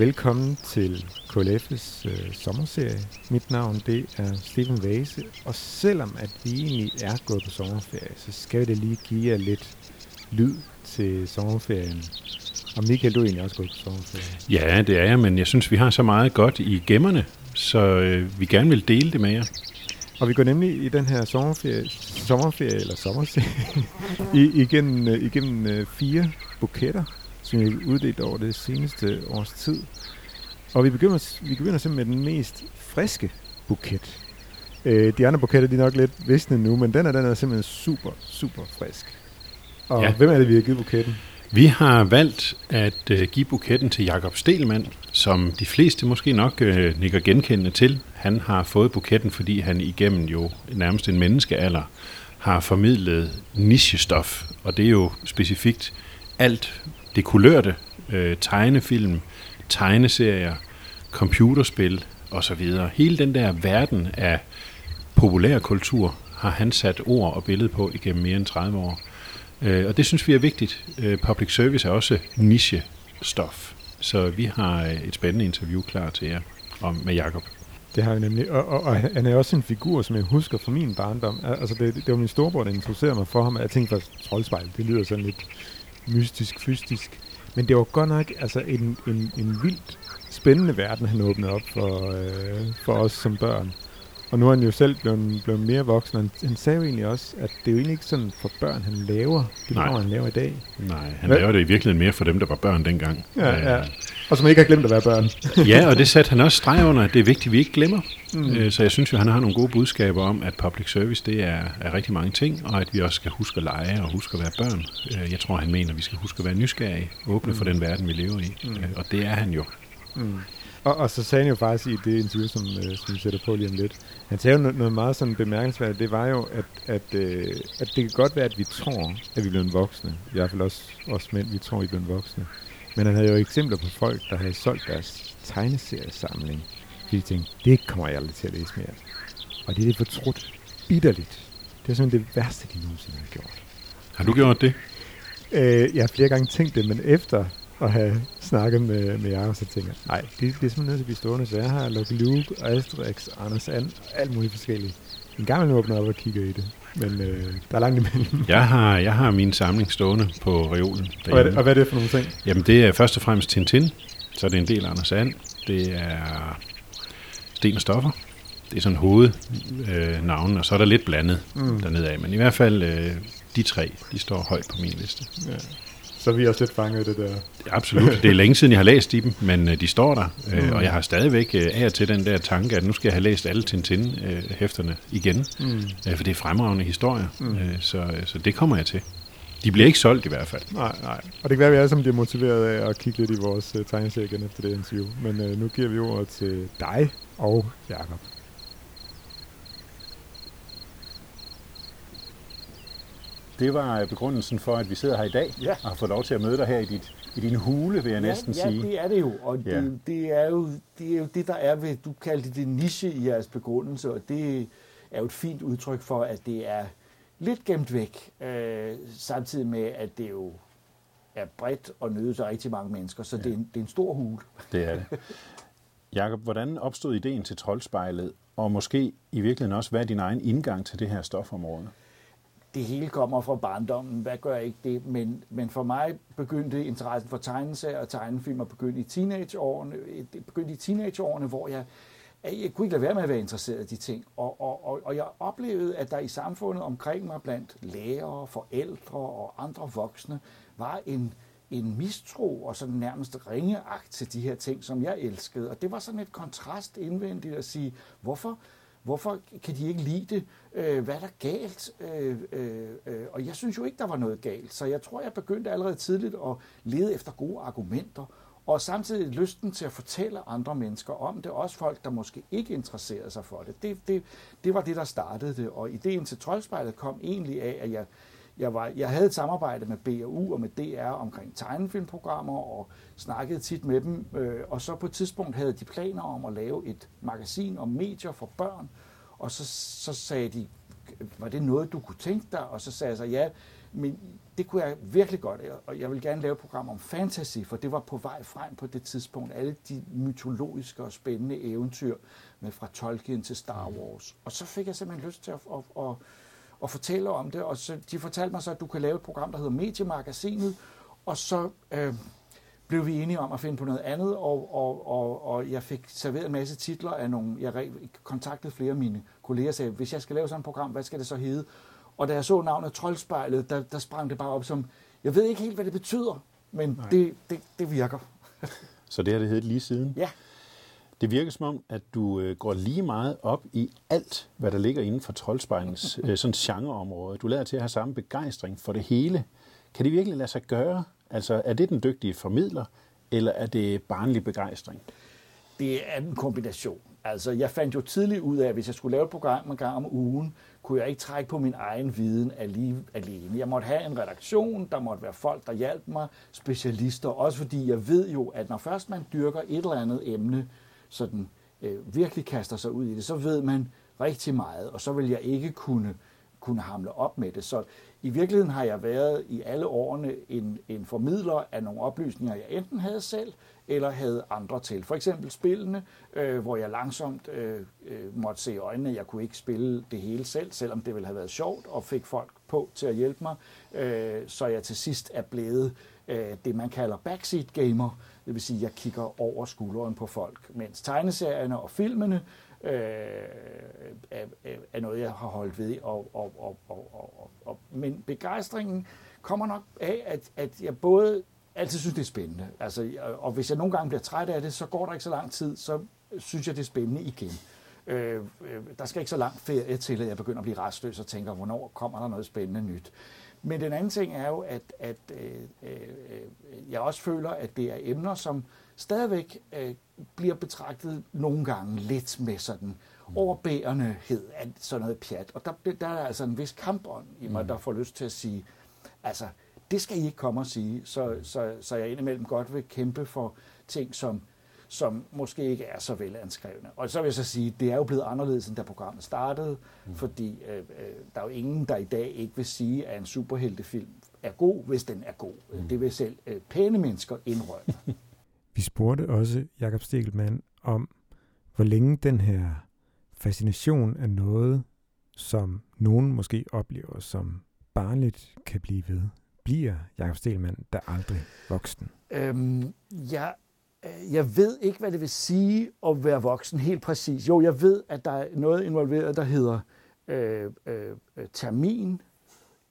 Velkommen til KLF's øh, sommerserie. Mit navn det er Steven Vase, og selvom at vi egentlig er gået på sommerferie, så skal vi da lige give jer lidt lyd til sommerferien. Og Michael, du er egentlig også gået på sommerferie. Ja, det er jeg, men jeg synes, vi har så meget godt i gemmerne, så øh, vi gerne vil dele det med jer. Og vi går nemlig i den her sommerferie, sommerferie eller sommerserie, i, igennem, øh, igennem øh, fire buketter, som vi uddelt over det seneste års tid. Og vi begynder, vi begynder simpelthen med den mest friske buket. Øh, de andre buketter de er nok lidt visne nu, men den er, den er simpelthen super, super frisk. Og ja. hvem er det, vi har givet buketten? Vi har valgt at øh, give buketten til Jakob Stelmann, som de fleste måske nok øh, nikker genkendende til. Han har fået buketten, fordi han igennem jo nærmest en menneskealder har formidlet nichestof, og det er jo specifikt alt det kulørte, øh, tegnefilm, tegneserier, computerspil osv. Hele den der verden af populærkultur har han sat ord og billede på igennem mere end 30 år. Øh, og det synes vi er vigtigt. Øh, public service er også niche-stof. Så vi har øh, et spændende interview klar til jer om, med Jakob. Det har vi nemlig. Og, og, og han er også en figur, som jeg husker fra min barndom. Altså, det, det var min storebror, der introducerede mig for ham. Jeg tænkte faktisk, troldspejl, det lyder sådan lidt mystisk, fystisk. Men det var godt nok altså, en, en, en vildt spændende verden, han åbnede op for, øh, for os som børn. Og nu er han jo selv blevet, blevet mere voksen. Han, han sagde jo egentlig også, at det er jo egentlig ikke sådan for børn, han laver det, han laver i dag. Nej, han Hvad? laver det i virkeligheden mere for dem, der var børn dengang. Ja, ja. Og som ikke har glemt at være børn. ja, og det satte han også streg under, at det er vigtigt, at vi ikke glemmer. Mm. Øh, så jeg synes jo, han har nogle gode budskaber om, at public service, det er, er rigtig mange ting, og at vi også skal huske at lege og huske at være børn. Øh, jeg tror, han mener, at vi skal huske at være nysgerrige, åbne mm. for den verden, vi lever i. Mm. Øh, og det er han jo. Mm. Og, og så sagde han jo faktisk i det interview, som, øh, som vi sætter på lige om lidt, han sagde jo noget, noget meget sådan bemærkelsesværdigt, det var jo, at, at, øh, at det kan godt være, at vi tror, at vi er blevet voksne. I hvert fald også os mænd, vi tror, at vi er blevet voksne. Men han havde jo eksempler på folk, der havde solgt deres tegneseriesamling. Fordi de tænkte, det kommer jeg aldrig til at læse mere. Og det er det fortrudt bitterligt. Det er simpelthen det værste, de nogensinde har gjort. Har du gjort det? Øh, jeg har flere gange tænkt det, men efter at have snakket med, med jer, så tænker jeg, nej, det, det er simpelthen nødt til at blive stående. Så jeg har Lucky Luke, Asterix, Anders And, alt muligt forskelligt. En gang imellem åbner op og kigger i det. Men øh, der er langt imellem. Jeg har, jeg har min samling stående på reolen. Og hvad, og hvad er det for nogle ting? Jamen, det er først og fremmest Tintin. Så er det en del af Anders And. Det er Sten og Stoffer. Det er sådan hovednavnen, øh, og så er der lidt blandet mm. dernede af. Men i hvert fald, øh, de tre, de står højt på min liste. Ja. Så vi er også lidt fanget det der. Absolut. Det er længe siden, jeg har læst i dem, men øh, de står der. Øh, mm. Og jeg har stadigvæk øh, af og til den der tanke, at nu skal jeg have læst alle Tintin-hæfterne igen. Mm. For det er fremragende historier. Mm. Så, så det kommer jeg til. De bliver ikke solgt i hvert fald. Nej, nej. Og det kan være, at vi alle sammen bliver motiveret af at kigge lidt i vores uh, tegneserie igen efter det interview. Men uh, nu giver vi ordet til dig og Jakob. Det var begrundelsen for, at vi sidder her i dag ja. og har fået lov til at møde dig her i, dit, i din hule, vil jeg ja, næsten ja, sige. Ja, det er det jo. Og ja. det, det, er jo, det er jo det, der er ved, du kaldte det niche i jeres begrundelse, og det er jo et fint udtryk for, at det er lidt gemt væk, øh, samtidig med, at det jo er bredt og nødes af rigtig mange mennesker, så ja. det, er en, det er en stor hule. Det er det. Jakob, hvordan opstod ideen til Troldspejlet, og måske i virkeligheden også, hvad er din egen indgang til det her stofområde? Det hele kommer fra barndommen, hvad gør ikke det? Men, men for mig begyndte interessen for tegneserier og tegnefilm at begynde i teenageårene, begyndte i teenageårene, hvor jeg, jeg kunne ikke lade være med at være interesseret i de ting. Og, og, og, og jeg oplevede, at der i samfundet omkring mig, blandt lærere, forældre og andre voksne, var en, en mistro og sådan nærmest ringeagt til de her ting, som jeg elskede. Og det var sådan et kontrast indvendigt at sige, hvorfor Hvorfor kan de ikke lide det? Øh, hvad er der galt? Øh, øh, øh, og jeg synes jo ikke, der var noget galt. Så jeg tror, jeg begyndte allerede tidligt at lede efter gode argumenter. Og samtidig lysten til at fortælle andre mennesker om det. Også folk, der måske ikke interesserede sig for det. Det, det, det var det, der startede det. Og ideen til Troldspejlet kom egentlig af, at jeg jeg, var, jeg havde et samarbejde med BAU og med DR omkring tegnefilmprogrammer og snakkede tit med dem. Øh, og så på et tidspunkt havde de planer om at lave et magasin om medier for børn. Og så, så sagde de, var det noget, du kunne tænke dig? Og så sagde jeg så, ja, Men det kunne jeg virkelig godt, og jeg vil gerne lave et program om fantasy, for det var på vej frem på det tidspunkt. Alle de mytologiske og spændende eventyr med fra Tolkien til Star. Wars. Og så fik jeg simpelthen lyst til at, at, at, at fortælle om det, og så, de fortalte mig så, at du kan lave et program, der hedder Mediemagasinet, og så øh, blev vi enige om at finde på noget andet, og, og, og, og jeg fik serveret en masse titler af nogle, jeg kontaktede flere af mine kolleger og sagde, hvis jeg skal lave sådan et program, hvad skal det så hedde? Og da jeg så navnet Troldspejlet, der, der sprang det bare op som, jeg ved ikke helt, hvad det betyder, men det, det, det virker. så det har det heddet lige siden? Ja. Det virker som om, at du øh, går lige meget op i alt, hvad der ligger inden for troldspejlens øh, sådan genreområde. Du lader til at have samme begejstring for det hele. Kan det virkelig lade sig gøre? Altså, er det den dygtige formidler, eller er det barnlig begejstring? Det er en kombination. Altså, jeg fandt jo tidligt ud af, at hvis jeg skulle lave et program en gang om ugen, kunne jeg ikke trække på min egen viden alene. Jeg måtte have en redaktion, der måtte være folk, der hjalp mig, specialister, også fordi jeg ved jo, at når først man dyrker et eller andet emne, sådan øh, virkelig kaster sig ud i det, så ved man rigtig meget, og så vil jeg ikke kunne, kunne hamle op med det. Så i virkeligheden har jeg været i alle årene en, en formidler af nogle oplysninger, jeg enten havde selv, eller havde andre til. For eksempel spillene, øh, hvor jeg langsomt øh, øh, måtte se i øjnene, jeg kunne ikke spille det hele selv, selvom det ville have været sjovt, og fik folk på til at hjælpe mig, øh, så jeg til sidst er blevet øh, det, man kalder backseat gamer, det vil sige, at jeg kigger over skulderen på folk, mens tegneserierne og filmene øh, er, er noget, jeg har holdt ved. Og, og, og, og, og, og, men begejstringen kommer nok af, at, at jeg både altid synes, det er spændende. Altså, øh, og hvis jeg nogle gange bliver træt af det, så går der ikke så lang tid, så synes jeg, det er spændende igen. Øh, øh der skal ikke så lang ferie til, at jeg begynder at blive restløs og tænker, hvornår kommer der noget spændende nyt. Men den anden ting er jo, at, at øh, øh, jeg også føler, at det er emner, som stadigvæk øh, bliver betragtet nogle gange lidt med sådan overbærendehed af sådan noget pjat. Og der, der er altså en vis kampånd i mig, mm. der får lyst til at sige, altså, det skal I ikke komme og sige, så, så, så jeg indimellem godt vil kæmpe for ting, som, som måske ikke er så velanskrevne. Og så vil jeg så sige, det er jo blevet anderledes, end da programmet startede, mm. fordi øh, øh, der er jo ingen, der i dag ikke vil sige, at en superheltefilm er god, hvis den er god. Mm. Det vil selv øh, pæne mennesker indrømme. Vi spurgte også Jakob Stegelmann om, hvor længe den her fascination af noget, som nogen måske oplever som barnligt, kan blive ved. Bliver Jakob Stelmann der aldrig voksen? Øhm, jeg, Øh, jeg ved ikke, hvad det vil sige at være voksen helt præcis. Jo, jeg ved, at der er noget involveret, der hedder øh, øh, termin,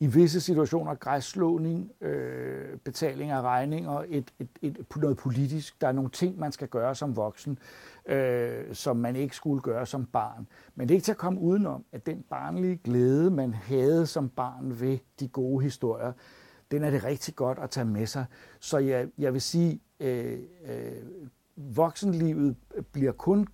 i visse situationer græsslåning, øh, betaling af regninger, et, et, et, noget politisk. Der er nogle ting, man skal gøre som voksen, øh, som man ikke skulle gøre som barn. Men det er ikke til at komme udenom, at den barnlige glæde, man havde som barn ved de gode historier, den er det rigtig godt at tage med sig. Så jeg, jeg vil sige, øh, øh, voksenlivet bliver kun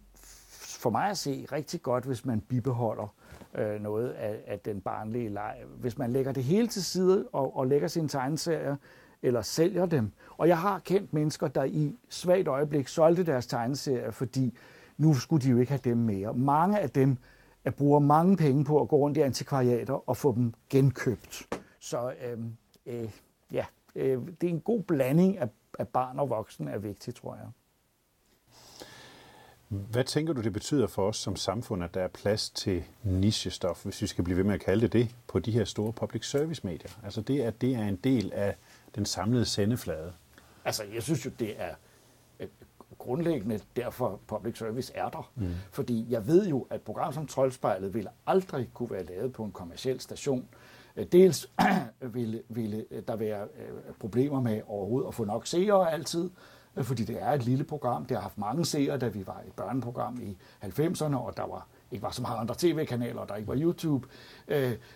for mig at se rigtig godt, hvis man bibeholder øh, noget af, af den barnlige leg. Hvis man lægger det hele til side og, og lægger sine tegneserier, eller sælger dem. Og jeg har kendt mennesker, der i svagt øjeblik solgte deres tegneserier, fordi nu skulle de jo ikke have dem mere. Mange af dem at bruger mange penge på at gå rundt i antikvariater og få dem genkøbt. Så øh, øh, ja, øh, det er en god blanding af, af barn og voksen er vigtigt, tror jeg. Hvad tænker du, det betyder for os som samfund, at der er plads til nichestof, hvis vi skal blive ved med at kalde det det, på de her store public service medier? Altså det, at det er en del af den samlede sendeflade. Altså jeg synes jo, det er grundlæggende derfor public service er der. Mm. Fordi jeg ved jo, at program som Troldspejlet ville aldrig kunne være lavet på en kommersiel station. Øh, dels ville, ville øh, der være øh, problemer med overhovedet at få nok seere altid, fordi det er et lille program. Det har haft mange seere, da vi var et børneprogram i 90'erne, og der var ikke var så mange andre tv-kanaler, og der ikke var YouTube.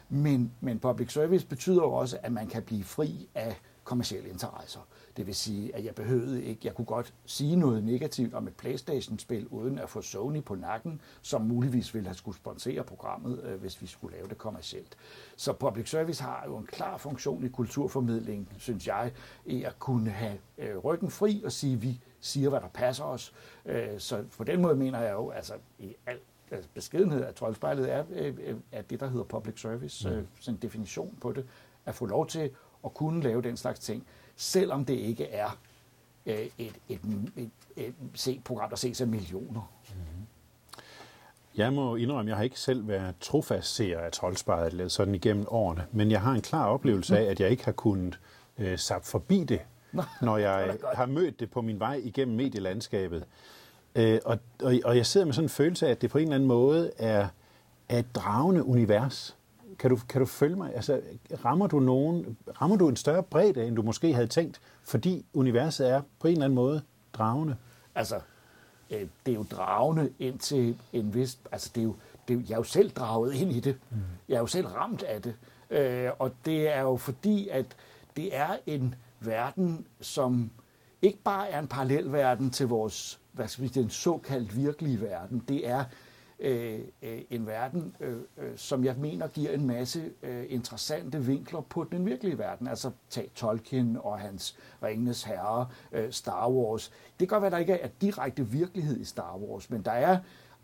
Men, men public service betyder jo også, at man kan blive fri af kommersielle interesser. Det vil sige, at jeg behøvede ikke, jeg kunne godt sige noget negativt om et Playstation-spil, uden at få Sony på nakken, som muligvis ville have skulle sponsere programmet, øh, hvis vi skulle lave det kommercielt. Så public service har jo en klar funktion i kulturformidling, synes jeg, i at kunne have øh, ryggen fri og sige, at vi siger, hvad der passer os. Øh, så på den måde mener jeg jo, altså i alt altså beskedenhed, at troldspejlet er, er det, der hedder public service, mm. sådan en definition på det, at få lov til at kunne lave den slags ting, selvom det ikke er øh, et, et, et, et, et, program, der ses af millioner. Mm-hmm. Jeg må indrømme, at jeg har ikke selv været trofast seer af troldspejlet sådan igennem årene, men jeg har en klar oplevelse af, at jeg ikke har kunnet øh, sappe forbi det, når jeg har mødt det på min vej igennem medielandskabet. Øh, og, og, og jeg sidder med sådan en følelse af, at det på en eller anden måde er, er et dragende univers. Kan du, kan du følge mig? Altså, rammer du nogen, rammer du en større bredde, end du måske havde tænkt, fordi universet er på en eller anden måde dragende? Altså, øh, det er jo dragende ind til en vis... Altså, det er jo, det er, jeg er jo selv draget ind i det. Mm. Jeg er jo selv ramt af det. Øh, og det er jo fordi, at det er en verden, som ikke bare er en parallel verden til vores, hvad skal vi sige, den såkaldt virkelige verden. Det er Øh, øh, en verden, øh, øh, som jeg mener giver en masse øh, interessante vinkler på den virkelige verden. Altså tag Tolkien og hans Ringenes Herre, øh, Star Wars. Det kan godt være, at der ikke er direkte virkelighed i Star Wars, men der er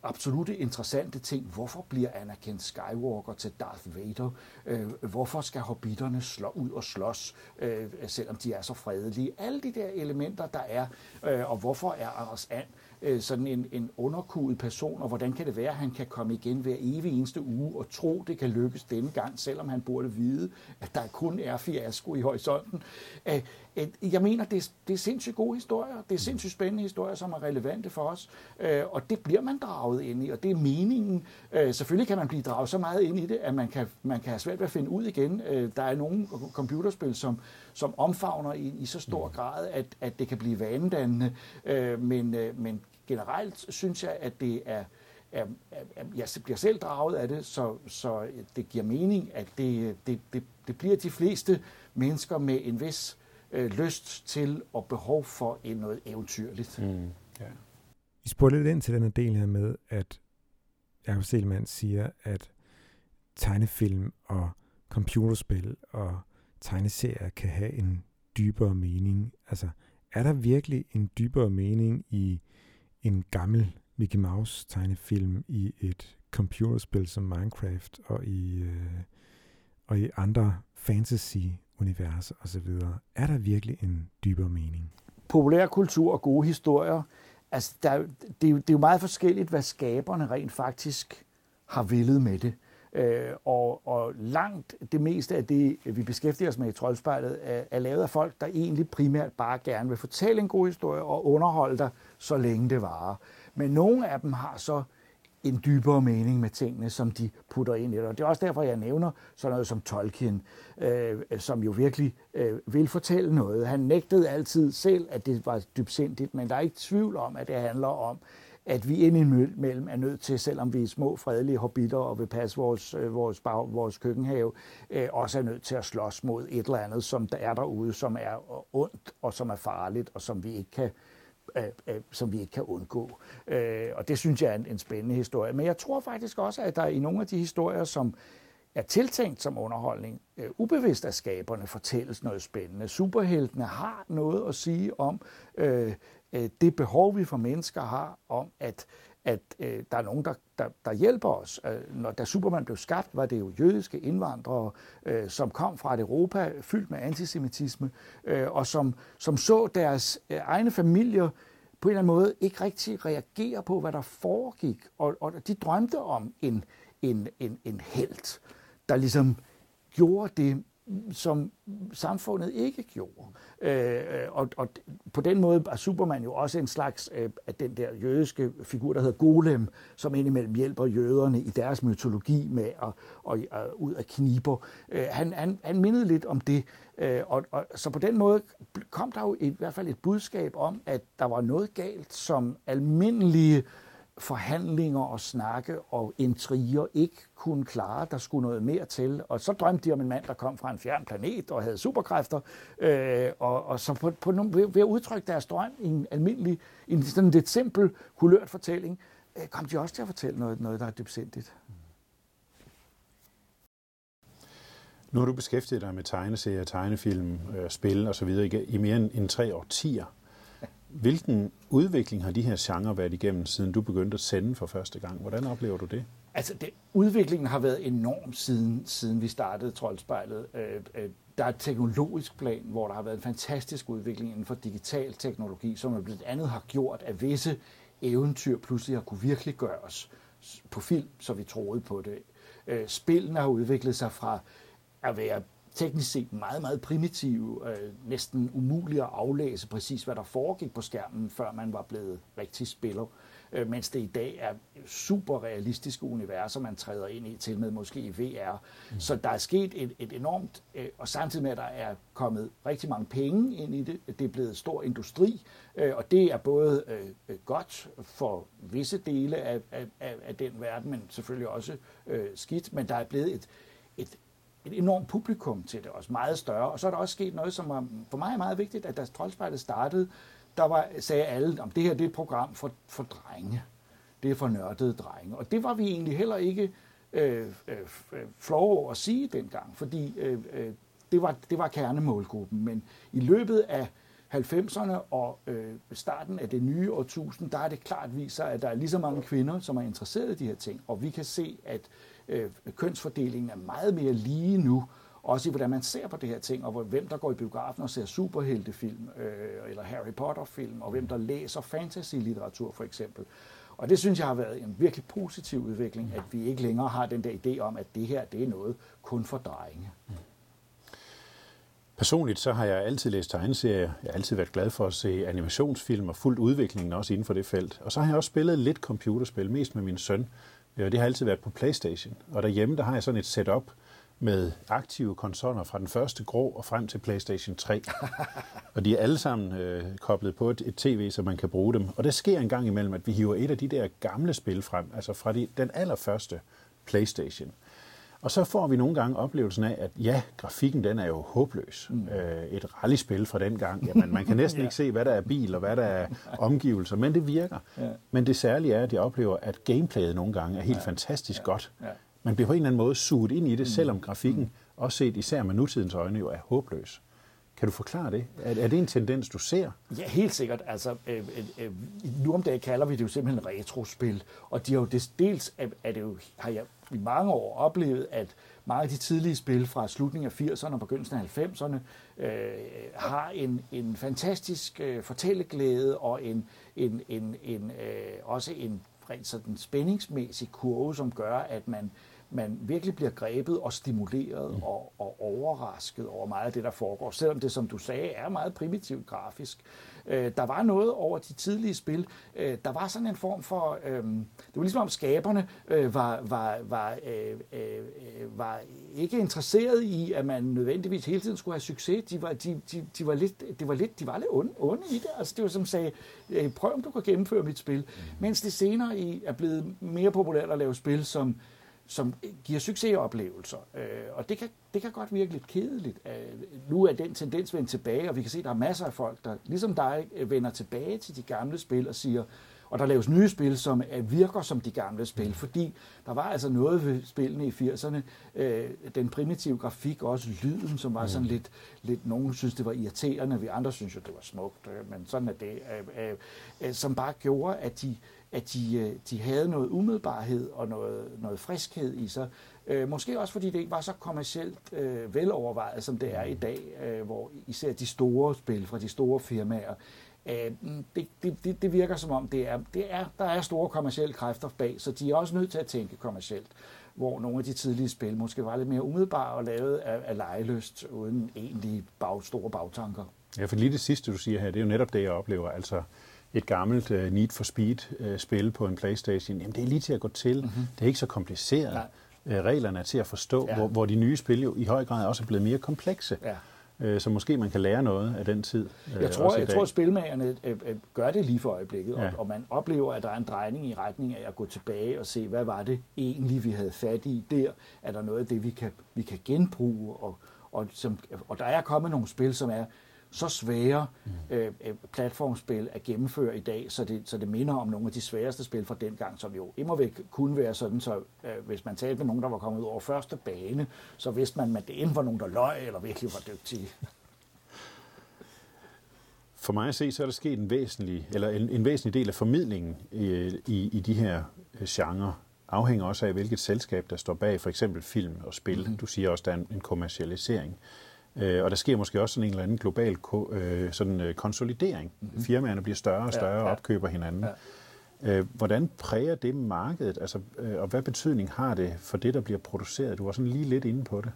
absolutte interessante ting. Hvorfor bliver Anakin Skywalker til Darth Vader? Øh, hvorfor skal hobbitterne slå ud og slås, øh, selvom de er så fredelige? Alle de der elementer, der er, øh, og hvorfor er Anders And øh, sådan en, en underkudet person, og hvordan kan det være, at han kan komme igen hver evig eneste uge og tro, det kan lykkes denne gang, selvom han burde vide, at der kun er fiasko i horisonten. Øh, øh, jeg mener, det er, det er sindssygt gode historier, det er sindssygt spændende historier, som er relevante for os, øh, og det bliver man draget ind i, og det er meningen. Øh, selvfølgelig kan man blive draget så meget ind i det, at man kan, man kan have svært ved at finde ud igen. Øh, der er nogle computerspil, som, som omfavner i, i så stor grad, at, at det kan blive vanedannende, øh, men, øh, men generelt synes jeg, at det er, er, er, jeg bliver selv draget af det, så, så det giver mening, at det, det, det, det bliver de fleste mennesker med en vis øh, lyst til og behov for en noget eventyrligt. Mm. Ja. Vi spurgte lidt ind til den her del her med, at Jacob Stelmann siger, at tegnefilm og computerspil og tegneserier kan have en dybere mening. Altså, er der virkelig en dybere mening i en gammel Mickey Mouse tegnefilm i et computerspil som Minecraft og i, øh, og i andre fantasy-universer osv. Er der virkelig en dybere mening? Populær kultur og gode historier, altså der, det, er jo, det er jo meget forskelligt, hvad skaberne rent faktisk har villet med det. Øh, og, og langt det meste af det, vi beskæftiger os med i Troldspejlet, er, er lavet af folk, der egentlig primært bare gerne vil fortælle en god historie og underholde dig, så længe det varer. Men nogle af dem har så en dybere mening med tingene, som de putter ind i det. Og det er også derfor, jeg nævner sådan noget som Tolkien, øh, som jo virkelig øh, vil fortælle noget. Han nægtede altid selv, at det var dybsindigt, men der er ikke tvivl om, at det handler om at vi indimellem er nødt til, selvom vi er små fredelige hobitter og vil passe vores, øh, vores, bag, vores køkkenhave, øh, også er nødt til at slås mod et eller andet, som der er derude, som er ondt og som er farligt og som vi ikke kan øh, øh, som vi ikke kan undgå. Øh, og det synes jeg er en, en spændende historie. Men jeg tror faktisk også, at der i nogle af de historier, som er tiltænkt som underholdning, øh, ubevidst af skaberne fortælles noget spændende. Superheltene har noget at sige om øh, øh det behov, vi for mennesker har om, at, at øh, der er nogen, der, der, der hjælper os. Øh, når, da Superman blev skabt, var det jo jødiske indvandrere, øh, som kom fra et Europa fyldt med antisemitisme, øh, og som, som så deres øh, egne familier på en eller anden måde ikke rigtig reagere på, hvad der foregik. Og, og de drømte om en, en, en, en held, der ligesom gjorde det, som samfundet ikke gjorde. Øh, og, og på den måde er Superman jo også en slags øh, af den der jødiske figur, der hedder Golem, som indimellem hjælper jøderne i deres mytologi med at, at, at øh, ud af kniber. Øh, han, han, han mindede lidt om det, øh, og, og så på den måde kom der jo i hvert fald et budskab om, at der var noget galt, som almindelige forhandlinger og snakke og intriger ikke kunne klare. Der skulle noget mere til. Og så drømte de om en mand, der kom fra en fjern planet og havde superkræfter. Øh, og, og så på, på, ved, ved at udtrykke deres drøm i en almindelig, en sådan lidt simpel, kulørt fortælling, øh, kom de også til at fortælle noget, noget der er dybsindigt. Nu har du beskæftiget dig med tegneserier, tegnefilm, øh, spil osv. i mere end, end tre årtier. Hvilken udvikling har de her genrer været igennem, siden du begyndte at sende for første gang? Hvordan oplever du det? Altså, det, udviklingen har været enorm siden, siden vi startede Troldspejlet. Øh, øh, der er et teknologisk plan, hvor der har været en fantastisk udvikling inden for digital teknologi, som blandt andet har gjort, at visse eventyr pludselig har kunne virkelig gøres på film, så vi troede på det. Øh, spillene har udviklet sig fra at være teknisk set meget, meget primitive, øh, næsten umuligt at aflæse præcis, hvad der foregik på skærmen, før man var blevet rigtig spiller. Øh, mens det i dag er super realistiske universer, man træder ind i, til med måske i VR. Mm. Så der er sket et, et enormt, øh, og samtidig med, at der er kommet rigtig mange penge ind i det, det er blevet stor industri, øh, og det er både øh godt for visse dele af, af, af den verden, men selvfølgelig også øh, skidt, men der er blevet et, et, et enormt publikum til det, også meget større. Og så er der også sket noget, som var, for mig er meget vigtigt, at da Troldspejlet startede, der var, sagde alle, om det her det er et program for, for drenge. Det er for nørdede drenge. Og det var vi egentlig heller ikke øh, øh, øh flove over at sige dengang, fordi øh, øh, det, var, det var kernemålgruppen. Men i løbet af 90'erne og øh, starten af det nye årtusind, der er det klart viser, at der er lige så mange kvinder, som er interesseret i de her ting. Og vi kan se, at øh, øh, kønsfordelingen er meget mere lige nu, også i hvordan man ser på det her ting, og hvem der går i biografen og ser superheltefilm, øh, eller Harry Potter-film, og hvem der læser fantasy-litteratur for eksempel. Og det synes jeg har været en virkelig positiv udvikling, at vi ikke længere har den der idé om, at det her det er noget kun for drenge. Personligt så har jeg altid læst tegneserier. Jeg har altid været glad for at se animationsfilm og fuldt udviklingen også inden for det felt. Og så har jeg også spillet lidt computerspil, mest med min søn. Og det har altid været på Playstation. Og derhjemme der har jeg sådan et setup, med aktive konsoller fra den første grå og frem til PlayStation 3. og de er alle sammen øh, koblet på et, et tv, så man kan bruge dem. Og det sker en gang imellem, at vi hiver et af de der gamle spil frem, altså fra de, den allerførste PlayStation. Og så får vi nogle gange oplevelsen af, at ja, grafikken den er jo håbløs. Mm. Øh, et rallyspil fra den gang, jamen man kan næsten ja. ikke se, hvad der er bil og hvad der er omgivelser, men det virker. Ja. Men det særlige er, at jeg oplever, at gameplayet nogle gange er helt ja. fantastisk ja. godt. Ja man bliver på en eller anden måde suget ind i det, mm. selvom grafikken, mm. også set især med nutidens øjne, jo er håbløs. Kan du forklare det? Er, er det en tendens, du ser? Ja, helt sikkert. Altså, øh, øh, øh nu om dagen kalder vi det jo simpelthen retrospil, og de har jo det, dels er, er det jo, har jeg i mange år oplevet, at mange af de tidlige spil fra slutningen af 80'erne og begyndelsen af 90'erne øh, har en, en fantastisk øh, fortælleglæde og en, en, en, en, øh, også en rent sådan spændingsmæssig kurve, som gør, at man man virkelig bliver grebet og stimuleret mm. og, og overrasket over meget af det, der foregår. Selvom det, som du sagde, er meget primitivt grafisk. Øh, der var noget over de tidlige spil. Øh, der var sådan en form for... Øh, det var ligesom om skaberne øh, var, var, var, øh, øh, var ikke interesseret i, at man nødvendigvis hele tiden skulle have succes. De var, de, de, de var lidt, det var lidt, de var lidt onde, onde i det. Altså, det var som sagde, øh, prøv om du kan gennemføre mit spil. Mm. Mens det senere i er blevet mere populært at lave spil, som som giver succesoplevelser. Øh, og det kan, det kan godt virke lidt kedeligt. Øh, nu er den tendens vendt tilbage, og vi kan se, at der er masser af folk, der ligesom dig vender tilbage til de gamle spil og siger, og der laves nye spil, som virker som de gamle spil, fordi der var altså noget ved spillene i 80'erne, øh, den primitive grafik, også lyden, som var sådan lidt, lidt nogen synes, det var irriterende, vi andre synes jo, det var smukt, øh, men sådan er det, øh, øh, som bare gjorde, at de, at de, øh, de havde noget umiddelbarhed og noget, noget friskhed i sig. Øh, måske også fordi det ikke var så kommercielt øh, velovervejet, som det er i dag, øh, hvor især de store spil fra de store firmaer, øh, mm, det, det, det virker som om, det er, det er, der er store kommercielle kræfter bag, så de er også nødt til at tænke kommercielt hvor nogle af de tidlige spil måske var lidt mere umiddelbare og lavet af, af lejeløst, uden egentlig bag, store bagtanker. Ja, for lige det sidste, du siger her, det er jo netop det, jeg oplever. Altså, et gammelt uh, Need for Speed-spil uh, på en Playstation, jamen det er lige til at gå til. Mm-hmm. Det er ikke så kompliceret. Uh, reglerne er til at forstå, ja. hvor, hvor de nye spil jo i høj grad også er blevet mere komplekse. Ja. Så måske man kan lære noget af den tid. Jeg tror, jeg tror at spilmagerne gør det lige for øjeblikket, ja. og, og man oplever, at der er en drejning i retning af at gå tilbage og se, hvad var det egentlig, vi havde fat i der? Er der noget af det, vi kan, vi kan genbruge? Og, og, som, og der er kommet nogle spil, som er så svære mm. øh, platformspil at gennemføre i dag, så det, så det minder om nogle af de sværeste spil fra dengang, som jo immer væk kunne være sådan, så øh, hvis man talte med nogen, der var kommet ud over første bane, så vidste man, at det enten var nogen, der løg, eller virkelig var dygtige. For mig at se, så er der sket en væsentlig, eller en, en væsentlig del af formidlingen i, i, i de her øh, genrer, afhænger også af, hvilket selskab, der står bag for eksempel film og spil. Mm. Du siger også, at der er en, en kommercialisering. Øh, og der sker måske også sådan en eller anden global øh, sådan, øh, konsolidering. Mm. Firmaerne bliver større og større og opkøber hinanden. Ja. Øh, hvordan præger det markedet, altså, øh, og hvad betydning har det for det, der bliver produceret? Du var sådan lige lidt inde på det.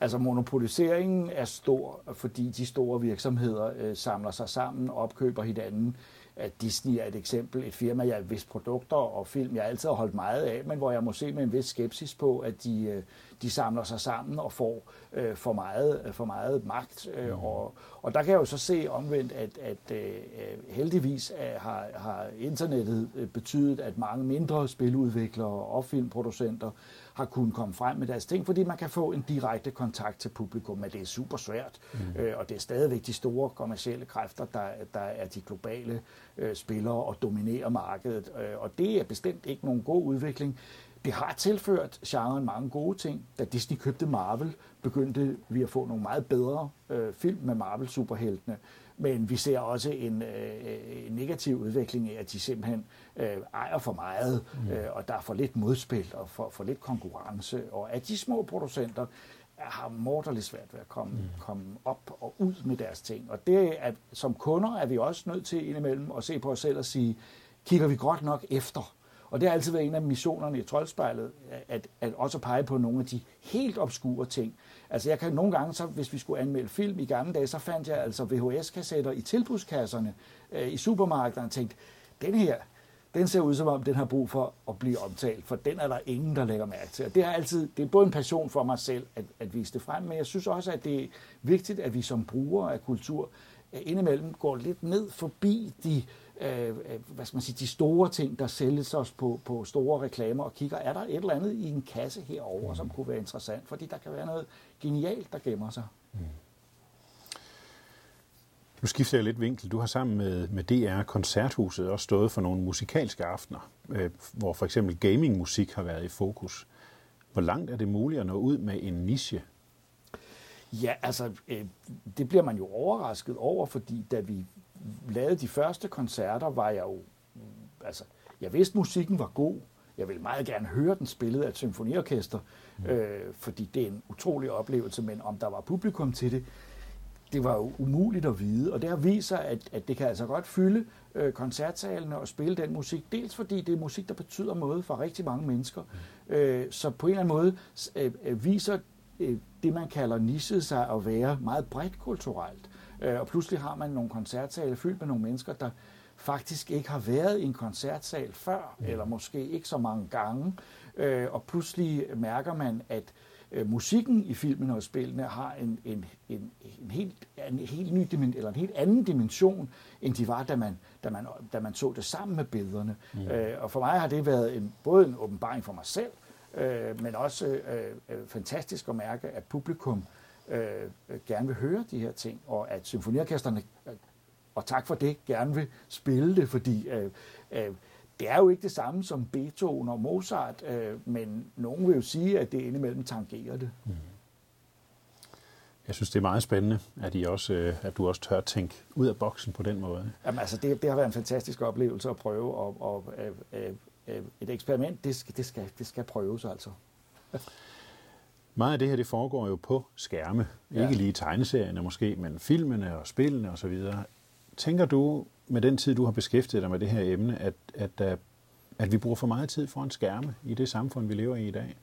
Altså monopoliseringen er stor, fordi de store virksomheder øh, samler sig sammen og opkøber hinanden. At Disney er et eksempel, et firma, jeg har vist produkter og film, jeg altid har holdt meget af, men hvor jeg må se med en vis skepsis på, at de, øh, de samler sig sammen og får øh, for, meget, for meget magt. Øh, mm. og, og der kan jeg jo så se omvendt, at, at øh, heldigvis er, har, har internettet øh, betydet, at mange mindre spiludviklere og filmproducenter har kunnet komme frem med deres ting, fordi man kan få en direkte kontakt til publikum, men det er super svært, mm. øh, og det er stadigvæk de store kommercielle kræfter, der, der er de globale øh, spillere og dominerer markedet, øh, og det er bestemt ikke nogen god udvikling. Det har tilført genren mange gode ting. Da Disney købte Marvel, begyndte vi at få nogle meget bedre øh, film med Marvel-superheltene. Men vi ser også en, øh, en negativ udvikling af, at de simpelthen øh, ejer for meget, mm. øh, og der er for lidt modspil og for, for lidt konkurrence. Og at de små producenter har morderligt svært ved at komme, mm. komme op og ud med deres ting. Og det er, som kunder er vi også nødt til indimellem at se på os selv og sige, kigger vi godt nok efter? Og det har altid været en af missionerne i Troldspejlet, at, at også pege på nogle af de helt obskure ting. Altså jeg kan nogle gange, så, hvis vi skulle anmelde film i gamle dage, så fandt jeg altså VHS-kassetter i tilbudskasserne øh, i supermarkederne og tænkte, den her, den ser ud som om, den har brug for at blive omtalt, for den er der ingen, der lægger mærke til. Og det er altid, det er både en passion for mig selv at, at vise det frem, men jeg synes også, at det er vigtigt, at vi som brugere af kultur øh, indimellem går lidt ned forbi de Øh, øh, hvad skal man sige, de store ting, der sælges os på, på store reklamer, og kigger, er der et eller andet i en kasse herover, mm. som kunne være interessant, fordi der kan være noget genialt, der gemmer sig. Mm. Nu skifter jeg lidt vinkel. Du har sammen med, med DR Koncerthuset også stået for nogle musikalske aftener, øh, hvor for eksempel gamingmusik har været i fokus. Hvor langt er det muligt at nå ud med en niche? Ja, altså, øh, det bliver man jo overrasket over, fordi da vi lavede de første koncerter, var jeg jo, altså, jeg vidste, musikken var god. Jeg ville meget gerne høre den spillet af et symfoniorkester, mm. øh, fordi det er en utrolig oplevelse, men om der var publikum til det, det var jo umuligt at vide, og det viser, at, at det kan altså godt fylde øh, koncertsalene og spille den musik, dels fordi det er musik, der betyder noget for rigtig mange mennesker, mm. øh, så på en eller anden måde øh, øh viser øh, det, man kalder nisset sig at være meget bredt kulturelt. Øh, og pludselig har man nogle koncertsale fyldt med nogle mennesker, der faktisk ikke har været i en koncertsal før, mm. eller måske ikke så mange gange. Øh, og pludselig mærker man, at øh, musikken i filmen og spillene har en, en, en, en, helt, en helt ny dimension, eller en helt anden dimension, end de var, da man, da man, da man så det sammen med billederne. Mm. Øh, og for mig har det været en, både en åbenbaring for mig selv, øh, men også øh, øh, fantastisk at mærke, at publikum øh, gerne vil høre de her ting, og at symfoniorkesterne, øh, og tak for det, gerne vil spille det, fordi øh, øh, det er jo ikke det samme som Beethoven og Mozart, øh, men nogen vil jo sige, at det indimellem tangerer det. Mm. Jeg synes, det er meget spændende, at, I også, øh, at du også tør tænke ud af boksen på den måde. Jamen, altså, det, det har været en fantastisk oplevelse at prøve, og, og øh, øh, et eksperiment, det skal, det skal, det skal prøves altså. Meget af det her, det foregår jo på skærme. Ja. Ikke lige tegneserierne måske, men filmene og spillene osv. Tænker du, med den tid, du har beskæftiget dig med det her emne, at, at, at vi bruger for meget tid foran skærme i det samfund, vi lever i i dag?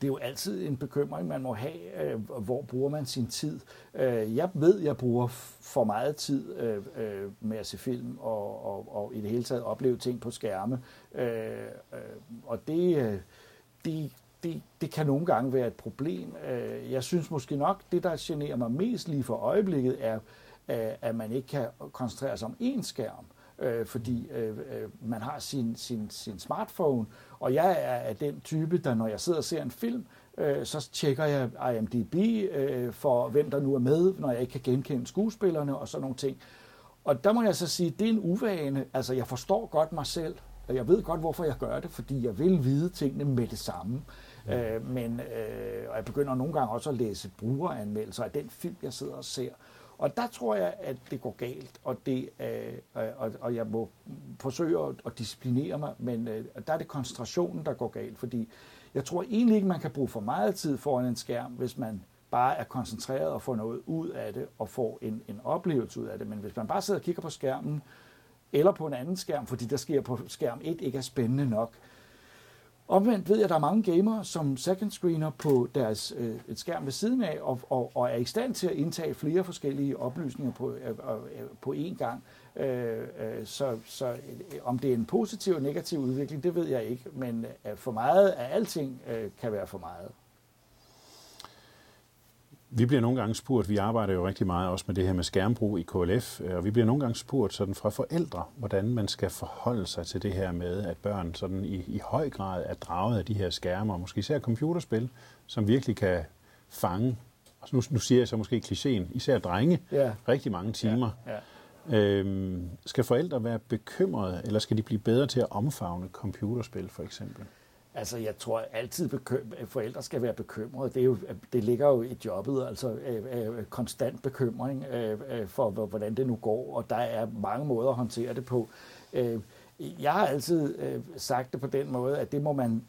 det er jo altid en bekymring, man må have, øh, hvor bruger man sin tid. Øh, jeg ved, jeg bruger for meget tid øh, med at se film og, og, og i det hele taget opleve ting på skærme. og det, det, det, det kan nogle gange være et problem. Øh, jeg synes måske nok, det der generer mig mest lige for øjeblikket, er, øh, at man ikke kan koncentrere sig om én skærm. Øh, fordi man har sin, sin, sin smartphone, og jeg er af den type, der når jeg sidder og ser en film, så tjekker jeg IMDb for, hvem der nu er med, når jeg ikke kan genkende skuespillerne og sådan nogle ting. Og der må jeg så sige, det er en uvane. Altså, jeg forstår godt mig selv, og jeg ved godt, hvorfor jeg gør det, fordi jeg vil vide tingene med det samme. Øh, Øh, men øh, og jeg begynder nogle gange også at læse brugeranmeldelser af den film, jeg sidder og ser. Og der tror jeg, at det går galt, og, det, øh, og, og jeg må forsøge at, at disciplinere mig, men øh, der er det koncentrationen, der går galt, fordi jeg tror egentlig ikke, man kan bruge for meget tid foran en skærm, hvis man bare er koncentreret og får noget ud af det, og får en, en oplevelse ud af det. Men hvis man bare sidder og kigger på skærmen, eller på en anden skærm, fordi der sker på skærm 1 ikke er spændende nok, Omvendt ved jeg, at der er mange gamere, som second screener på deres øh, et skærm ved siden af, og, og, og er i stand til at indtage flere forskellige oplysninger på, øh, øh, på én gang. Øh, øh, så så øh, om det er en positiv og negativ udvikling, det ved jeg ikke, men øh, for meget af alting øh, kan være for meget. Vi bliver nogle gange spurgt, vi arbejder jo rigtig meget også med det her med skærmbrug i KLF, øh, og vi bliver nogle gange spurgt sådan fra forældre, hvordan man skal forholde sig til det her med, at børn sådan i, i høj grad er draget af de her skærme, og måske især computerspil, som virkelig kan fange, og nu, nu siger jeg så måske klichéen, især drenge, Ja. rigtig mange timer. Ja, Ja. Øhm, skal forældre være bekymrede, eller skal de blive bedre til at omfavne computerspil for eksempel? Altså, jeg tror altid, bekym- at forældre skal være bekymrede. Det, er jo, det ligger jo i jobbet, altså øh, øh, konstant bekymring øh, øh, for, hvordan det nu går, og der er mange måder at håndtere det på. Øh, jeg har altid øh, sagt det på den måde, at det må man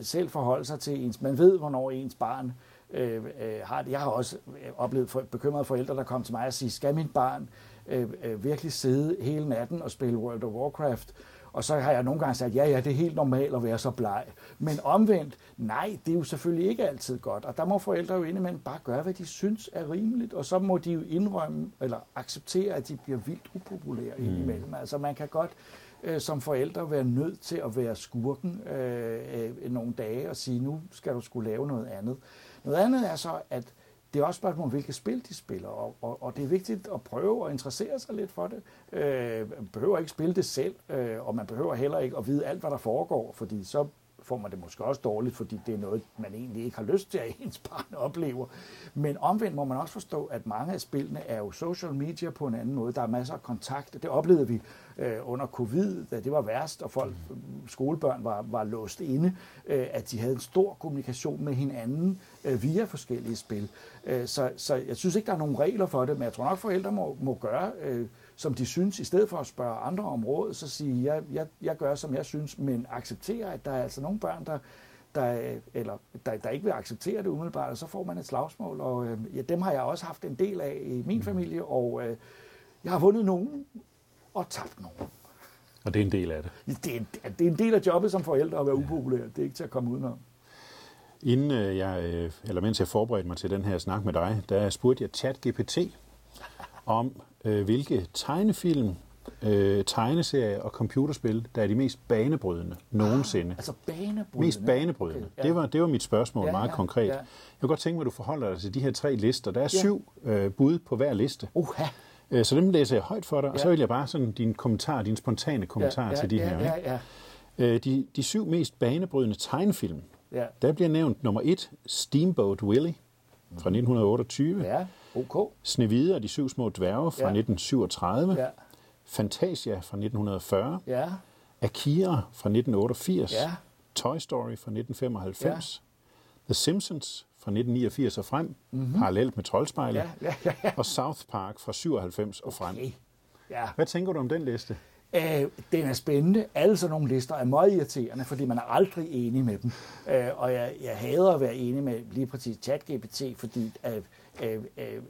selv forholde sig til ens. Man ved, hvornår ens barn øh, øh har det. Jeg har også øh, oplevet for, bekymrede forældre, der kom til mig og siger, skal mit barn øh, øh, virkelig sidde hele natten og spille World of Warcraft? Og så har jeg nogle gange sagt, ja, ja, det er helt normalt at være så bleg. Men omvendt, nej, det er jo selvfølgelig ikke altid godt. Og der må forældre jo indimellem bare gøre, hvad de synes er rimeligt. Og så må de jo indrømme, eller acceptere, at de bliver vildt upopulære mm. indimellem. Altså man kan godt øh, som forældre være nødt til at være skurken øh, øh, nogle dage og sige, nu skal du skulle lave noget andet. Noget andet er så, at det er også spørgsmål om, hvilke spil de spiller, og, og, og det er vigtigt at prøve at interessere sig lidt for det. Øh, man behøver ikke spille det selv, øh, og man behøver heller ikke at vide alt, hvad der foregår, fordi så får man det måske også dårligt, fordi det er noget, man egentlig ikke har lyst til, at ens barn oplever. Men omvendt må man også forstå, at mange af spillene er jo social media på en anden måde. Der er masser af kontakt. Det oplevede vi øh, under covid, da det var værst, og folk, skolebørn var, var låst inde, øh, at de havde en stor kommunikation med hinanden øh, via forskellige spil. Øh, så, så jeg synes ikke, der er nogen regler for det, men jeg tror nok, forældre må, må gøre... Øh, som de synes, i stedet for at spørge andre om råd, så sige, jeg, jeg, jeg gør, som jeg synes, men acceptere, at der er altså nogle børn, der, der, eller, der, der ikke vil acceptere det umiddelbart, og så får man et slagsmål, og øh, ja, dem har jeg også haft en del af i min familie, og øh, jeg har vundet nogen og tabt nogen. Og det er en del af det. Det er, det er en del af jobbet som forældre at være upopulær. Det er ikke til at komme udenom. Inden øh, jeg, øh, eller mens jeg forberedte mig til den her snak med dig, der spurgte jeg ChatGPT om, øh, hvilke tegnefilm, øh, tegneserier og computerspil, der er de mest banebrydende nogensinde. Altså banebrydende? Mest banebrydende. Okay, ja. det, var, det var mit spørgsmål Ja, meget ja, konkret. ja. Jeg kunne godt tænke mig, at du forholder dig til de her tre lister. Der er Ja. syv øh, bud på hver liste. Uha. Øh, så dem læser jeg højt for dig, og så Ja. vil jeg bare sådan din kommentar, din spontane kommentar ja, til de ja, her. Ja, ikke? ja, Øh, de, de syv mest banebrydende tegnefilm, ja. der bliver nævnt nummer et, Steamboat Willie fra 1928. Ja, ok. Snevide og de syv små dværge fra Ja. 1937. Ja, Fantasia fra 1940. ja, Akira fra 1988. Ja. Toy Story fra 1995. The Simpsons fra 1989 og frem, mm-hmm. parallelt med Troldspejlet. Mhm. ja, ja, ja. Og South Park fra 97 og frem. Okay. Ja. Hvad tænker du om den liste? Øh, den er spændende. Alle sådan nogle lister er meget irriterende, fordi man er aldrig enig med dem. Øh, og jeg, jeg hader at være enig med lige præcis ChatGPT, fordi øh, øh, øh,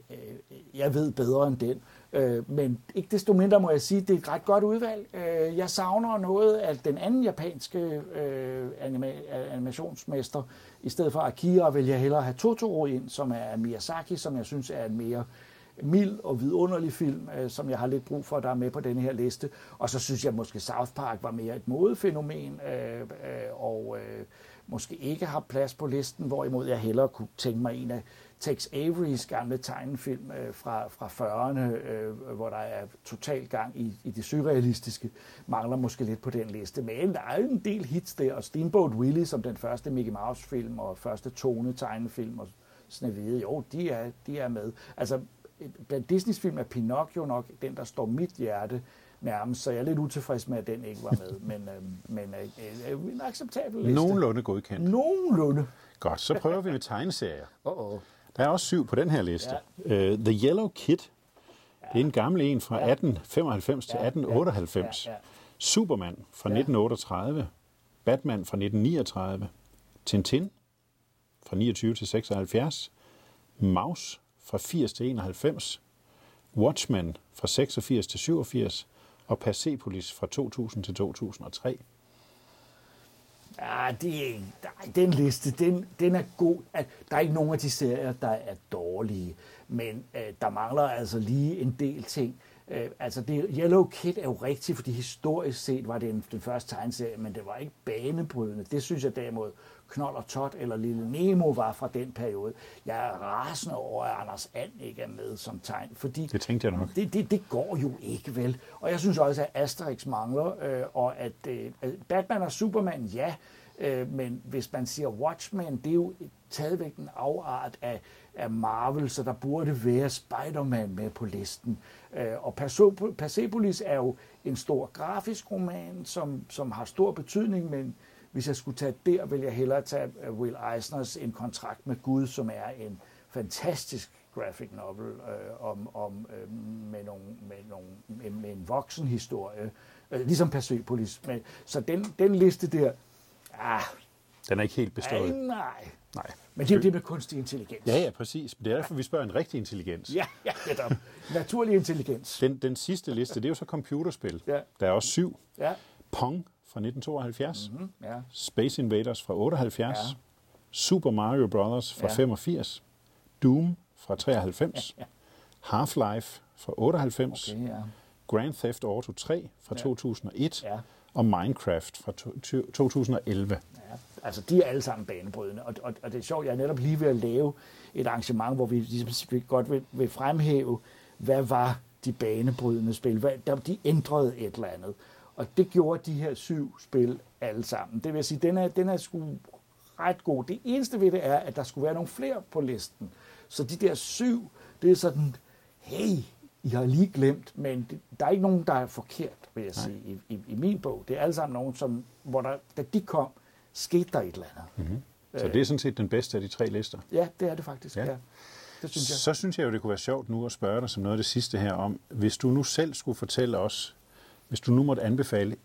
jeg ved bedre end den. Øh, men ikke desto mindre må jeg sige, at det er et ret godt udvalg. Øh, jeg savner noget af den anden japanske øh, anima- animationsmester. I stedet for Akira vil jeg hellere have Totoro ind, som er Miyazaki, som jeg synes er en mere mild og vidunderlig film, øh, som jeg har lidt brug for, der er med på denne her liste. Og så synes jeg måske South Park var mere et modefænomen, øh, øh, og øh, måske ikke har plads på listen, hvorimod jeg hellere kunne tænke mig en af Tex Averys gamle tegnefilm øh, fra, fra 40'erne, øh, hvor der er total gang i, i det surrealistiske, mangler måske lidt på den liste. Men der er jo en del hits der, og Steamboat Willie som den første Mickey Mouse-film, og første tone tegnefilm, og Snevide, jo, de er, de er med. Altså, blandt Disneys film er Pinocchio nok den, der står mit hjerte nærmest, så jeg er lidt utilfreds med, at den ikke var med. Men, øh, men øh, øh, en acceptabel liste. Nogenlunde godkendt. Nogenlunde. Godt, så prøver vi med tegneserier. Oh, oh. Der er også syv på den her liste. Ja. Uh, The Yellow Kid Det er en gammel en fra 1895 til Ja, ja, 1898. ja, ja. Superman fra 1938. Batman fra 1939. Tintin fra 29 til 76. Maus fra 80 til 91. Watchmen fra 86 til 87. Og Persepolis fra 2000 til 2003. Ja, det er, ikke- nej, den liste, den, den er god. At- Der er ikke nogen af de serier, der er dårlige, men øh, der mangler altså lige en del ting. Øh, altså, det, Yellow Kid er jo rigtigt, fordi historisk set var det den, den første tegneserie, men det var ikke banebrydende. Det synes jeg derimod, Knold og Tot eller Lille Nemo var fra den periode. Jeg er rasende over, at Anders And ikke er med som tegn, fordi Det tænkte jeg nok. det, det, det går jo ikke vel. Og jeg synes også, at Asterix mangler, øh, og at øh, at Batman og Superman, ja, øh, Øh, men hvis man siger Watchmen, det er jo taget en afart af, af Marvel, så der burde være Spider-Man med på listen. Øh, og Persepolis er jo en stor grafisk roman, som, som har stor betydning, men hvis jeg skulle tage der, vil jeg hellere tage øh, Will Eisners En kontrakt med Gud, som er en fantastisk graphic novel øh, om, om øh, med, nogle, med, nogle, med, med en voksen historie, øh, ligesom Persepolis. Men, så den, den liste der, ah, Den er ikke helt ej, bestået. nej. Nej. Men det er jo det med kunstig intelligens. Ja, ja, præcis. Det er derfor, vi spørger en rigtig intelligens. Ja, ja, netop. Naturlig intelligens. Den, den sidste liste, det er jo så computerspil. Ja. Der er også syv. Ja, Pong fra 1972. mm, ja, Space Invaders fra 78. Ja. Super Mario Bros. fra Ja. 85. Doom fra 93. Half-Life fra 98. okay, ja. Grand Theft Auto 3 fra Ja. 2001. Ja. Og Minecraft fra 2011. Ja, altså de er alle sammen banebrydende, og, og, og det er sjovt, jeg er netop lige ved at lave et arrangement, hvor vi ligesom vi godt vil, vil fremhæve, hvad var de banebrydende spil, hvad, der, de ændrede et eller andet, og det gjorde de her syv spil alle sammen. Det vil sige, den er, den er sgu ret god. Det eneste ved det er, at der skulle være nogle flere på listen, så de der syv, det er sådan, hey, i har lige glemt, men det, der er ikke nogen, der er forkert, vil jeg sige, i, i, i min bog. Det er alle sammen nogen, som, hvor der, da de kom, skete der et eller andet. Mm-hmm. Så det er sådan set den bedste af de tre lister. Ja, det er det faktisk. Ja. Ja. ja. Det synes jeg. Så synes jeg jo, det kunne være sjovt nu at spørge dig som noget af det sidste her om, hvis du nu selv skulle fortælle os, hvis du nu måtte anbefale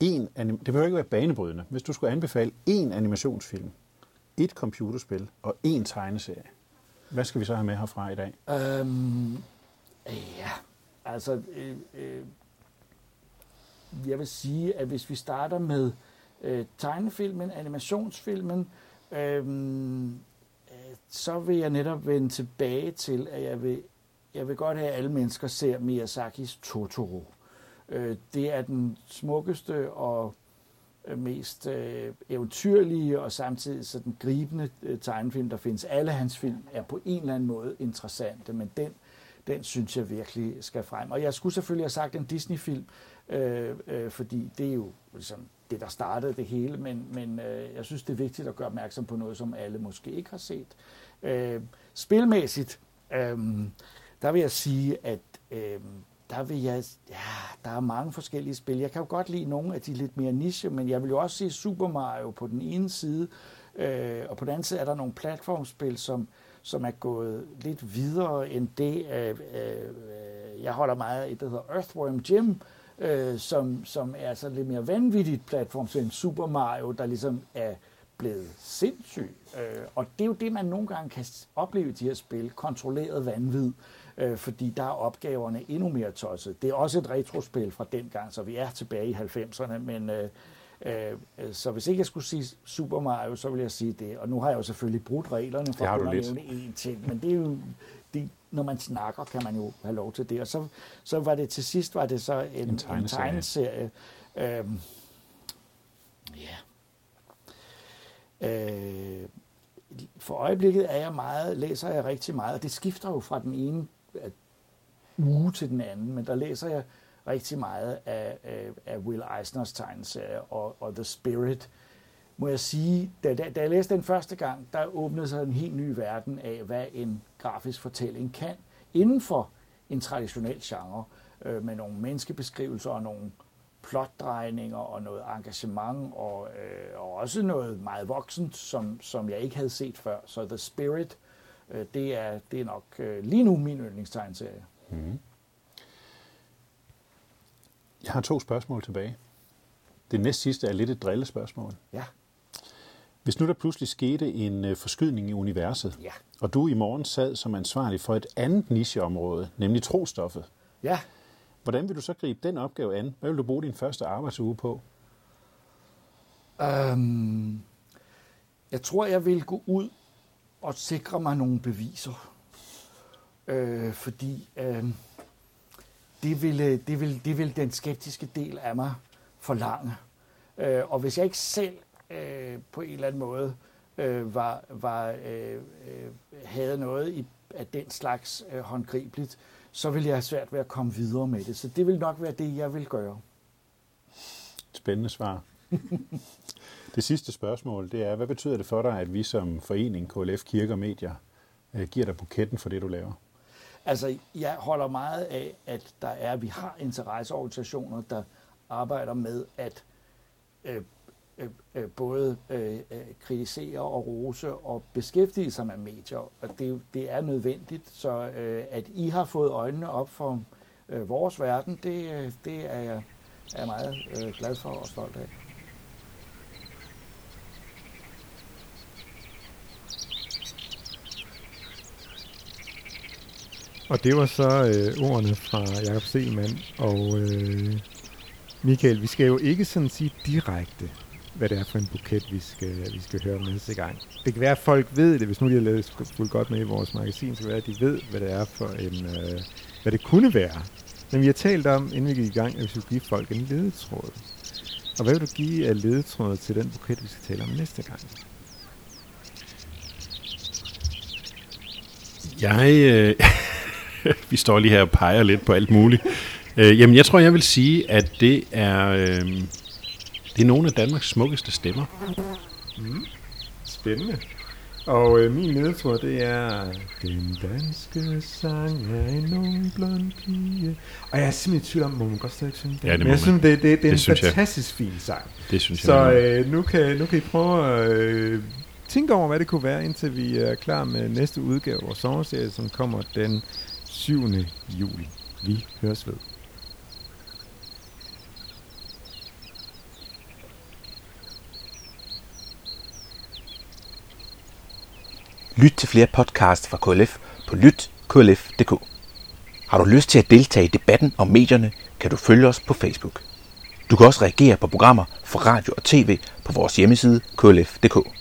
en, anim- det behøver ikke være banebrydende, hvis du skulle anbefale en animationsfilm, et computerspil og en tegneserie, hvad skal vi så have med herfra i dag? Øhm, ja, altså, øh, øh, jeg vil sige, at hvis vi starter med øh, tegnefilmen, animationsfilmen, øh, øh, så vil jeg netop vende tilbage til, at jeg vil, jeg vil godt have, at alle mennesker ser Miyazakis Totoro. Øh, det er den smukkeste og øh, mest øh, eventyrlige og samtidig så den gribende øh, tegnefilm, der findes. Alle hans film er på en eller anden måde interessante, men den, den synes jeg virkelig skal frem. Og jeg skulle selvfølgelig have sagt en Disney-film, øh, øh, fordi det er jo ligesom det, der startede det hele, men, men øh, jeg synes, det er vigtigt at gøre opmærksom på noget, som alle måske ikke har set. Øh, spilmæssigt, øh, der vil jeg sige, at øh, der vil jeg, ja, der er mange forskellige spil. Jeg kan jo godt lide nogle af de lidt mere niche, men jeg vil jo også se Super Mario på den ene side, øh, og på den anden side er der nogle platformspil, som, som er gået lidt videre end det. Øh, øh, øh jeg holder meget af et, der hedder Earthworm Jim, øh, som, som er så lidt mere vanvittigt platformspil end Super Mario, der ligesom er blevet sindssyg. Øh, og det er jo det, man nogle gange kan opleve i de her spil, kontrolleret vanvid, øh, fordi der er opgaverne endnu mere tosset. Det er også et retrospil fra dengang, så vi er tilbage i 90'erne, men øh, så hvis ikke jeg skulle sige Super Mario, så vil jeg sige det. Og nu har jeg jo selvfølgelig brudt reglerne for at nævne én ting, men det er jo, det, når man snakker, kan man jo have lov til det. Og så, så var det til sidst, var det så en, En en tegneserie. tegneserie. Øhm, ja. Øh, for øjeblikket er jeg meget, læser jeg rigtig meget, og det skifter jo fra den ene øh, uge til den anden, men der læser jeg rigtig meget af, af, af Will Eisners tegneserie og, og The Spirit. Må jeg sige, da, da, da jeg læste den første gang, der åbnede sig en helt ny verden af, hvad en grafisk fortælling kan inden for en traditionel genre, øh, med nogle menneskebeskrivelser og nogle plotdrejninger og noget engagement og, øh, og også noget meget voksent, som, som jeg ikke havde set før. Så The Spirit, øh, det, er, det er nok øh, lige nu min yndlingstegneserie. Mm. Jeg har to spørgsmål tilbage. Det næste sidste er lidt et drillespørgsmål. Ja. Hvis nu der pludselig skete en øh, forskydning i universet, Ja. og du i morgen sad som ansvarlig for et andet nicheområde, nemlig trostoffet, Ja. hvordan vil du så gribe den opgave an? Hvad vil du bruge din første arbejdsuge på? Øhm, jeg tror, jeg vil gå ud og sikre mig nogle beviser. Øh, fordi øh, det, ville, det, vil, det vil den skeptiske del af mig forlange. Øh, og hvis jeg ikke selv øh, på en eller anden måde øh, var, var, øh, øh, havde noget i, af den slags øh, håndgribeligt, så ville jeg have svært ved at komme videre med det. Så det vil nok være det, jeg vil gøre. Spændende svar. det sidste spørgsmål, det er, hvad betyder det for dig, at vi som forening KLF Kirke og Medier øh, giver dig buketten for det, du laver? Altså, jeg holder meget af, at der er, vi har interesseorganisationer, der arbejder med at øh, øh, øh, både øh, øh, kritisere og rose og beskæftige sig med medier. Og det, det er nødvendigt, så øh, at I har fået øjnene op for øh, vores verden, det, øh, det er jeg er meget øh, glad for og stolt af. Og det var så øh, ordene fra Jakob Selmann. Og øh, Michael, vi skal jo ikke sådan sige direkte, hvad det er for en buket, vi skal, vi skal høre næste gang. Det kan være, at folk ved det, hvis nu de har lavet fuldt godt med i vores magasin, så kan det være, at de ved, hvad det er for en, øh, hvad det kunne være. Men vi har talt om, inden vi gik i gang, at vi skulle give folk en ledetråd. Og hvad vil du give af ledetråd til den buket, vi skal tale om næste gang? Jeg, øh, vi står lige her og peger lidt på alt muligt. Øh, jamen, jeg tror, jeg vil sige, at det er, øh, det er nogle af Danmarks smukkeste stemmer. Spændende. Og øh, min ledetråd, det er... Den danske sang er en ung blond pige. Og jeg er simpelthen i tvivl om, må man godt stadig synge den? Ja, det Men må jeg man. synes, det, det, det er Det en synes jeg. fantastisk fin sang. Det synes Så jeg. øh, nu, kan, nu kan I prøve at øh, tænke over, hvad det kunne være, indtil vi er klar med næste udgave af vores sommerserie, som kommer den 7. juli. Vi høres ved. Lyt til flere podcasts fra KLF på lytklf.dk. Har du lyst til at deltage i debatten om medierne, kan du følge os på Facebook. Du kan også reagere på programmer fra radio og tv på vores hjemmeside klf.dk.